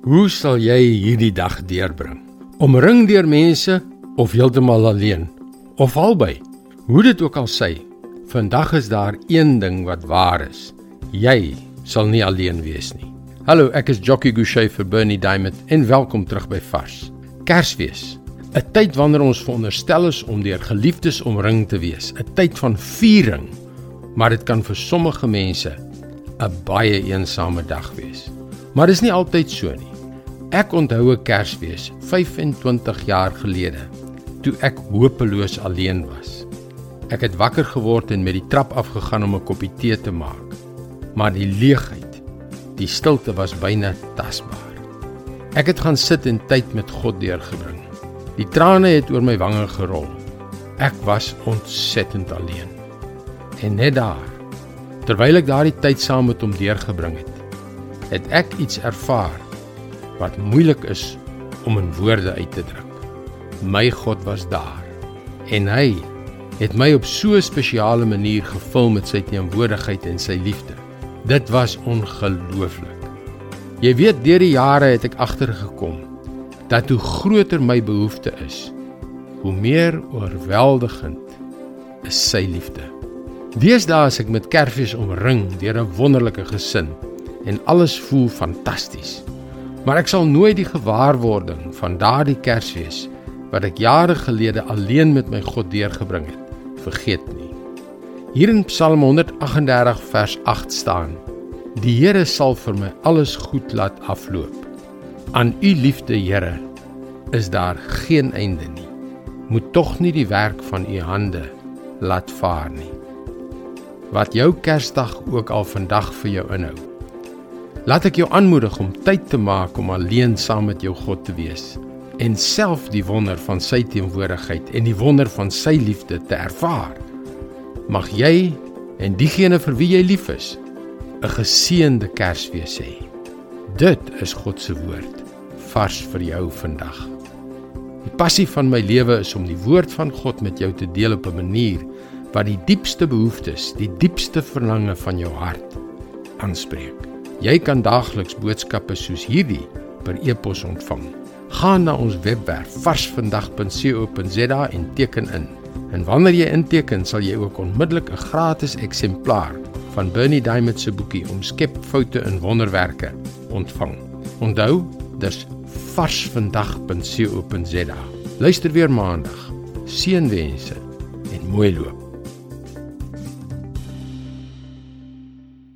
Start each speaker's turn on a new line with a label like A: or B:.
A: Hoe sal jy hierdie dag deurbring? Omring deur mense of heeltemal alleen? Of albei? Hoe dit ook al sê, vandag is daar een ding wat waar is. Jy sal nie alleen wees nie. Hallo, ek is Jockey Gouchee vir Bernie Diamond en welkom terug by Vars. Kersfees. 'n Tyd wanneer ons veronderstel is om deur geliefdes omring te wees, 'n tyd van viering. Maar dit kan vir sommige mense 'n baie eensame dag wees. Maar dis nie altyd so nie. Ek onthou 'n Kersfees 25 jaar gelede toe ek hopeloos alleen was. Ek het wakker geword en met die trap afgegaan om 'n koppie tee te maak. Maar die leegheid, die stilte was byna tasbaar. Ek het gaan sit en tyd met God deurgebring. Die trane het oor my wange gerol. Ek was ontsettend alleen. En net daar, terwyl ek daardie tyd saam met hom deurgebring het, het ek iets ervaar wat moeilik is om in woorde uit te druk. My God was daar en hy het my op so 'n spesiale manier gevul met sy teenwoordigheid en sy liefde. Dit was ongelooflik. Jy weet deur die jare het ek agtergekom dat hoe groter my behoefte is, hoe meer oorweldigend is sy liefde. Deesdae as ek met Kersfees omring deur 'n wonderlike gesin en alles voel fantasties. Maar ek sal nooit die gewaarwording van daardie Kersfees wat ek jare gelede alleen met my God deurgebring het, vergeet nie. Hier in Psalm 138 vers 8 staan: Die Here sal vir my alles goed laat afloop. Aan u liefde, Here, is daar geen einde nie. Moet tog nie die werk van u hande laat vaar nie. Wat jou Kersdag ook al vandag vir jou inhou. Laat ek jou aanmoedig om tyd te maak om alleen saam met jou God te wees en self die wonder van sy teenwoordigheid en die wonder van sy liefde te ervaar. Mag jy en diegene vir wie jy lief is, 'n geseënde Kersfees hê. Dit is God se woord vars vir jou vandag. Die passie van my lewe is om die woord van God met jou te deel op 'n manier wat die diepste behoeftes, die diepste verlange van jou hart aanspreek. Jy kan daagliks boodskappe soos hierdie per e-pos ontvang. Gaan na ons webwerf varsvandag.co.za en teken in. En wanneer jy inteken, sal jy ook onmiddellik 'n gratis eksemplaar van Bernie Diamond se boekie Omskep foute in wonderwerke ontvang. Onthou, dis varsvandag.co.za. Luister weer maandag. Seënwense en mooi loop.